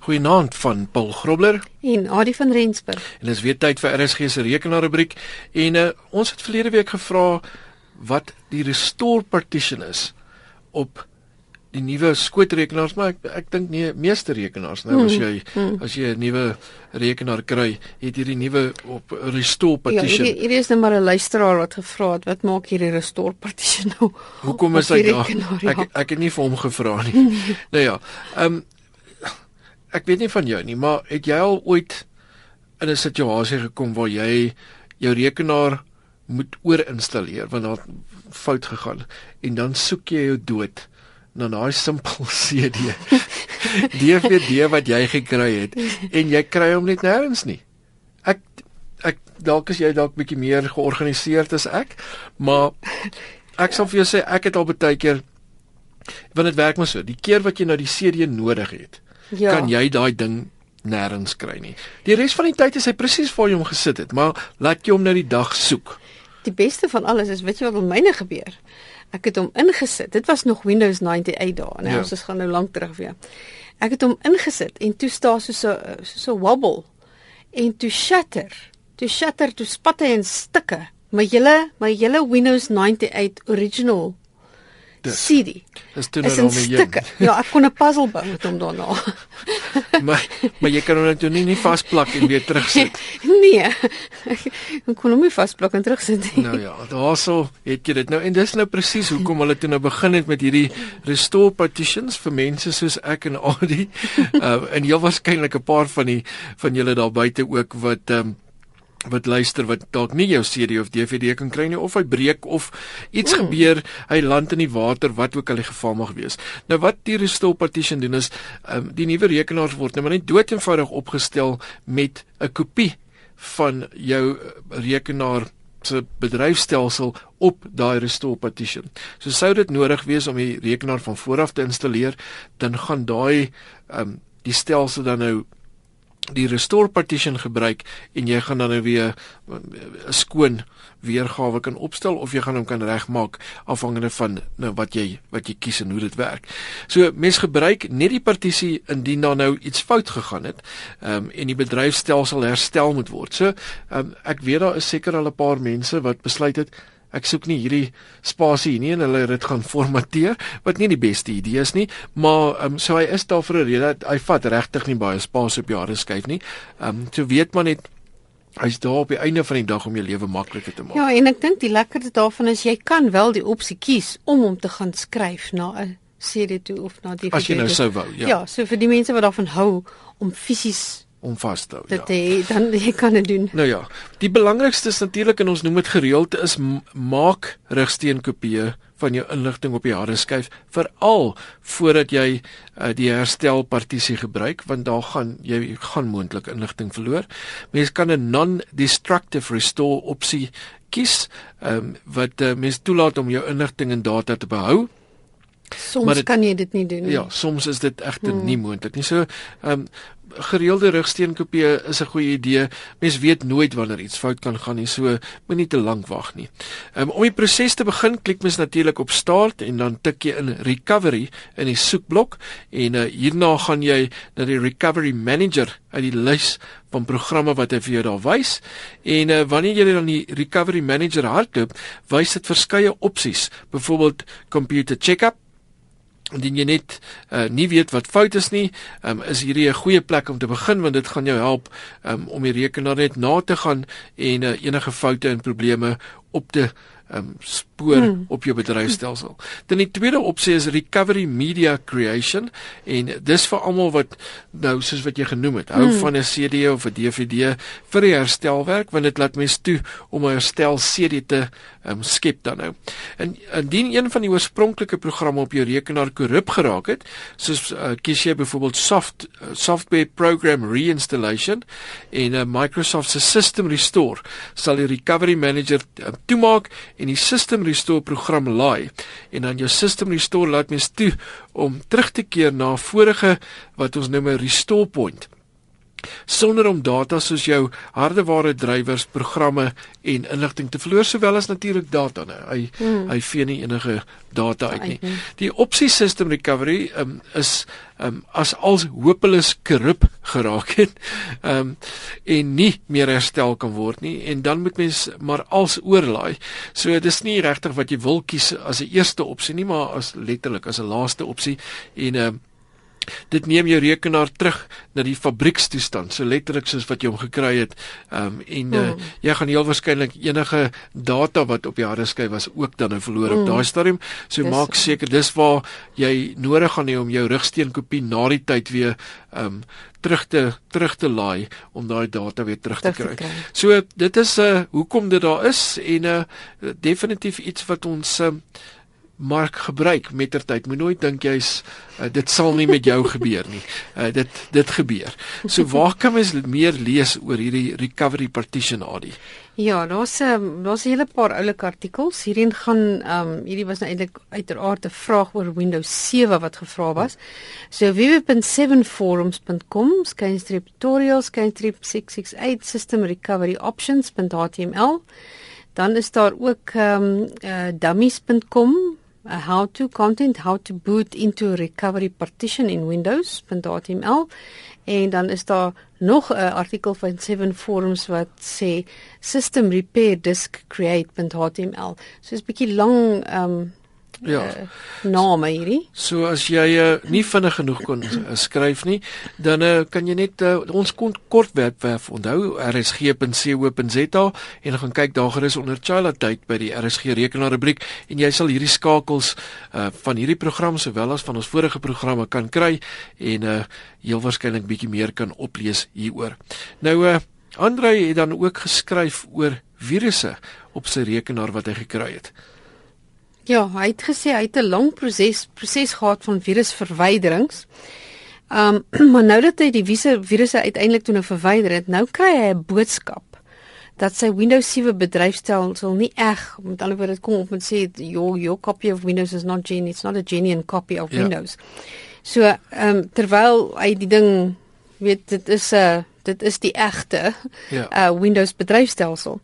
Goeienaand van Paul Grobler en Adie van Rensburg. En dis weer tyd vir RSG se rekenaarrubriek en uh, ons het verlede week gevra wat die restore partition is op die nuwe skootrekenaars maar ek ek dink nie meeste rekenaars nou as hmm, jy hmm. as jy 'n nuwe rekenaar kry het hierdie nuwe op restore ja, partition. Ja, hier is net maar 'n luisteraar wat gevra het wat maak hierdie restore partition nou? Hoekom is hy daar? Ja. Ek ek het nie vir hom gevra nie. nou ja, ehm um, ek weet nie van jou nie, maar het jy al ooit in 'n situasie gekom waar jy jou rekenaar moet oorinstalleer want daar fout gegaan en dan soek jy jou dood na daai simpel CD DVD wat jy gekry het en jy kry hom net nêrens nie. Ek ek dalk is jy dalk bietjie meer georganiseerd as ek, maar ek sal vir jou sê ek het al baie keer want dit werk maar so, die keer wat jy nou die CD nodig het, ja. kan jy daai ding nêrens kry nie. Die res van die tyd is hy presies waar jy hom gesit het, maar laat jy hom nou die dag soek. Die beste van alles is, weet jy wat met myne gebeur? Ek het hom ingesit. Dit was nog Windows 98 dae, nou ja. ons gaan nou lank terug weer. Ek het hom ingesit en toe staan so so so wobble en toe shatter. Toe shatter, toe spat hy in stukke. My hele my hele Windows 98 original CD. Dis toe nou my stukke. Ja, ek kon 'n puzzle bou met hom daarna. maar maar jy kan hom net nie nie vasplak en weer terugsit. nee. Ek kon hom nie vasplak en terugsit nie. Nou ja, daaroor het jy dit nou en dis nou presies hoekom hulle toe nou begin het met hierdie restore partitions vir mense soos ek en Adi. Uh en heel waarskynlik 'n paar van die van julle daar buite ook wat ehm um, wat luister wat dalk nie jou CD of DVD kan kry nie of hy breek of iets mm. gebeur, hy land in die water, wat ook al die geval mag wees. Nou wat die restore partition doen is, um, die nuwe rekenaars word nou maar net dood eenvoudig opgestel met 'n kopie van jou rekenaar se bedryfstelsel op daai restore partition. So sou dit nodig wees om die rekenaar van vooraf te installeer, dan gaan daai um, die stelsel dan nou die restore partition gebruik en jy gaan dan nou weer 'n eh, skoon weergawe kan opstel of jy gaan hom kan regmaak afhangende van nou wat jy wat jy kies en hoe dit werk. So mens gebruik net die partisie indien daar nou iets fout gegaan het, um, en die bedryfstelsel herstel moet word. So um, ek weet daar is seker al 'n paar mense wat besluit het ek soek nie hierdie spasie nie en hulle het dit gaan formateer wat nie die beste idee is nie maar um, so hy is daar vir 'n rede hy vat regtig nie baie spasie op jare skuif nie. Um, so weet man net hy's daar op die einde van die dag om jou lewe makliker te maak. Ja en ek dink die lekkerste daarvan is jy kan wel die opsie kies om hom te gaan skryf na 'n CD toe of na die as jy nou sou wou ja. Ja so vir die mense wat daarvan hou om fisies om vas te hou. Dit ja. He, dan jy kan dit doen. Nou ja, die belangrikste is natuurlik en ons noem dit gereeld is maak rigsteenkopieë van jou inligting op die harde skyf veral voordat jy uh, die herstelpartisie gebruik want daar gaan jy gaan moontlik inligting verloor. Mens kan 'n non-destructive restore opsie kies um, wat uh, mens toelaat om jou inligting en data te behou. Soms dit, kan jy dit nie doen nie. Ja, soms is dit egter hmm. nie moontlik nie. So, ehm um, gereelde rugsteenkopie is 'n goeie idee. Mens weet nooit wanneer iets fout kan gaan nie, so moenie te lank wag nie. Um, om die proses te begin, klik mens natuurlik op start en dan tik jy in recovery in die soekblok en uh, hierna gaan jy na die recovery manager uit die lys van programme wat hy vir jou daar wys. En uh, wanneer jy dan die recovery manager hardloop, wys dit verskeie opsies, byvoorbeeld computer checkup indien jy net uh, nie weet wat fout is nie, um, is hierdie 'n goeie plek om te begin want dit gaan jou help um, om die rekenaar net na te gaan en uh, enige foute en probleme op te um, spoor hmm. op jou bedryfstelsel. Dan die tweede opsie is recovery media creation en dis vir almal wat nou soos wat jy genoem het, hou hmm. van 'n CD of 'n DVD vir die herstelwerk want dit laat mens toe om 'n herstel CD te um, skep dan nou. En indien een van die oorspronklike programme op jou rekenaar korrup geraak het, soos uh, kies jy byvoorbeeld soft uh, software program reinstallation en 'n uh, Microsoft se system restore, sal die recovery manager uh, toemaak en die system restore program laai en dan jou system restore laat mens toe om terug te keer na vorige wat ons noem 'n restore point sonder om data soos jou hardeware drywers, programme en inligting te verloor sowel as natuurlik data. Nou. Hy hmm. hy vee nie enige data uit nie. Die opsie system recovery um, is um, as als hopeloos korrup geraak het um, en nie meer herstel kan word nie en dan moet mens maar als oorlaai. So dis nie regtig wat jy wil kies as 'n eerste opsie nie, maar as letterlik as 'n laaste opsie en um, dit neem jou rekenaar terug na die fabriekstoestand so letterlik soos wat jy hom gekry het um, en uh, mm. jy gaan heel waarskynlik enige data wat op die harde skyf was ook dan nou verloor mm. op daai stadium so dis, maak seker dis waar jy nodig gaan hê om jou rigsteen kopie na die tyd weer um, terug te terug te laai om daai data weer terug te kry. kry. So dit is uh hoekom dit daar is en uh definitief iets wat ons uh, mark gebruik mettertyd. Moet nooit dink jy's uh, dit sal nie met jou gebeur nie. Uh, dit dit gebeur. So waar kan mens meer lees oor hierdie recovery partition AD? Ja, daar's 'n um, daar's 'n hele paar oulike artikels. Hierheen gaan ehm um, hierdie was nou eintlik uiteraard 'n vraag oor Windows 7 wat gevra was. So www.7forums.com skynstreep tutorials skynstreep 668 system recovery options.html. Dan is daar ook ehm um, uh, dummies.com uh, how to content how to boot into recovery partition in windows.html en dan is daar nog 'n artikel van 7 forums wat sê system repair disk create.html so is 'n bietjie lang um Ja. Uh, name hierdie. So as jy uh, nie vinnig genoeg kon uh, skryf nie, dan uh, kan jy net uh, ons kon kort webwerf onthou rsg.co.za en gaan kyk daar gerus onder child update by die RSG rekenaar rubriek en jy sal hierdie skakels uh, van hierdie program sowel as van ons vorige programme kan kry en uh, heel waarskynlik bietjie meer kan oplees hieroor. Nou uh, Andre het dan ook geskryf oor virusse op sy rekenaar wat hy gekry het. Ja, hy het gesê hy het 'n lang proses proses gehad van virusverwyderings. Ehm um, maar nou dat hy die virusse uiteindelik toe nou verwyder het, nou kry hy 'n boodskap dat sy Windows 7 bedryfstelsel nie eg, met ander woorde kom op en sê your your copy of Windows is not genuine, it's not a genuine copy of ja. Windows. So, ehm um, terwyl hy die ding weet dit is 'n uh, dit is die egte ja. uh Windows bedryfstelsel.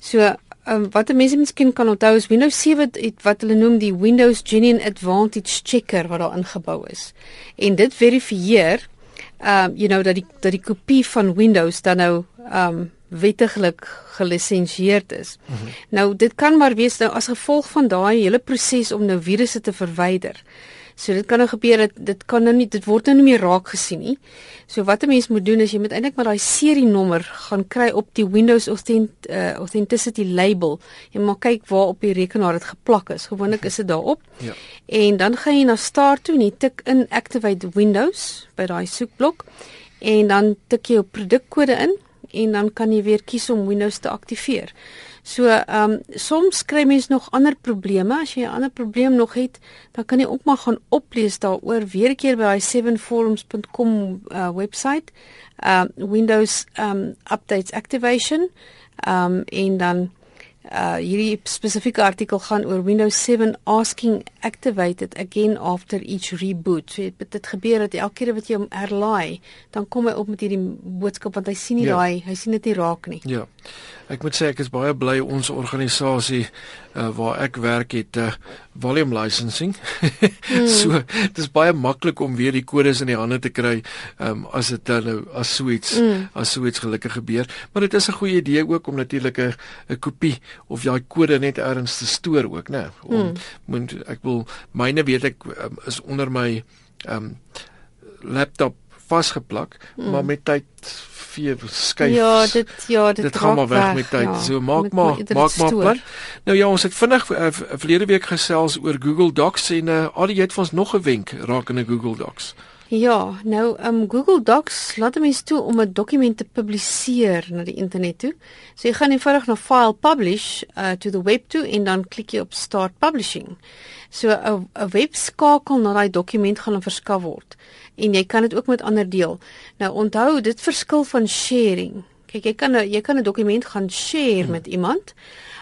So um, wat mense miskien kan onthou is Windows 7 het wat hulle noem die Windows Genuine Advantage Checker wat daar ingebou is. En dit verifieer um you know dat die dat die kopie van Windows dan nou um wettiglik gelisensieerd is. Mm -hmm. Nou dit kan maar wees nou as gevolg van daai hele proses om nou virusse te verwyder. So dit kan nou gebeur dat dit kan nou nie dit word nou nie meer raak gesien nie. So wat 'n mens moet doen is jy moet eintlik maar daai serienommer gaan kry op die Windows Authentic uh, Authenticity label. Jy moet kyk waar op die rekenaar dit geplak is. Gewoonlik is dit daarop. Ja. En dan gaan jy na start toe en jy tik in activate Windows by daai soekblok en dan tik jy jou produkkode in en dan kan jy weer kies om Windows te aktiveer. So, ehm um, soms kry mens nog ander probleme. As jy 'n ander probleem nog het, dan kan jy ook maar gaan oplees daaroor weer 'n keer by daai 7forums.com uh, webwerf. Ehm um, Windows ehm um, updates activation. Ehm um, en dan uh hierdie spesifieke artikel gaan oor Windows 7 asking activated again after each reboot. So dit dit gebeur dat elke keer wat jy hom herlaai, dan kom hy op met hierdie boodskap want hy sien nie ja. daai, hy sien dit nie raak nie. Ja. Ek moet sê ek is baie bly ons organisasie uh, waar ek werk het uh, volume licensing. mm. So dit is baie maklik om weer die kodes in die hande te kry um, as dit nou as so iets mm. as so iets gelukkig gebeur. Maar dit is 'n goeie idee ook om natuurlik 'n kopie of daai kode net ergens te stoor ook, né? Om mm. moet ek wil myne weet ek um, is onder my um laptop vasgeplak, mm. maar met tyd vee skuif. Ja, dit ja, dit, dit gaan maar weg, weg met tyd. Ja, so maak met, maar maak maar plan. Nou ja, ons het vinnig uh, verlede week gesels oor Google Docs en uh, al die het vir ons nog 'n wenk rakende Google Docs. Ja, nou um Google Docs laat mense toe om 'n dokument te publiseer na die internet toe. So jy gaan eenvoudig na file publish uh, to the web toe en dan klik jy op start publishing. So 'n 'n webskakel na daai dokument gaan verskaf word en jy kan dit ook met ander deel. Nou onthou, dit verskil van sharing. Kyk, jy kan jy kan 'n dokument gaan share hmm. met iemand,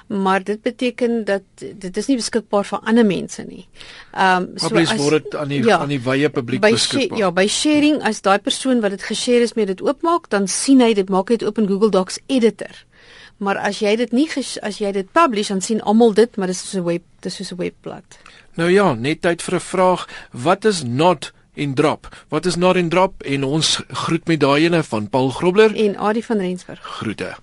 maar dit beteken dat dit is nie beskikbaar vir ander mense nie. Ehm um, so as word dit aan die ja, aan die wye publiek beskikbaar. Ja, by sharing as daai persoon wat dit geshare is met dit oopmaak, dan sien hy dit maak dit oop in Google Docs editor. Maar as jy dit nie as jy dit publish dan sien almal dit, maar dit is so 'n web, dit is so 'n webblad. Nou ja, net tyd vir 'n vraag. Wat is not en drop? Wat is not en drop? En ons groet met daai ene van Paul Grobler en Adie van Rensburg. Groete.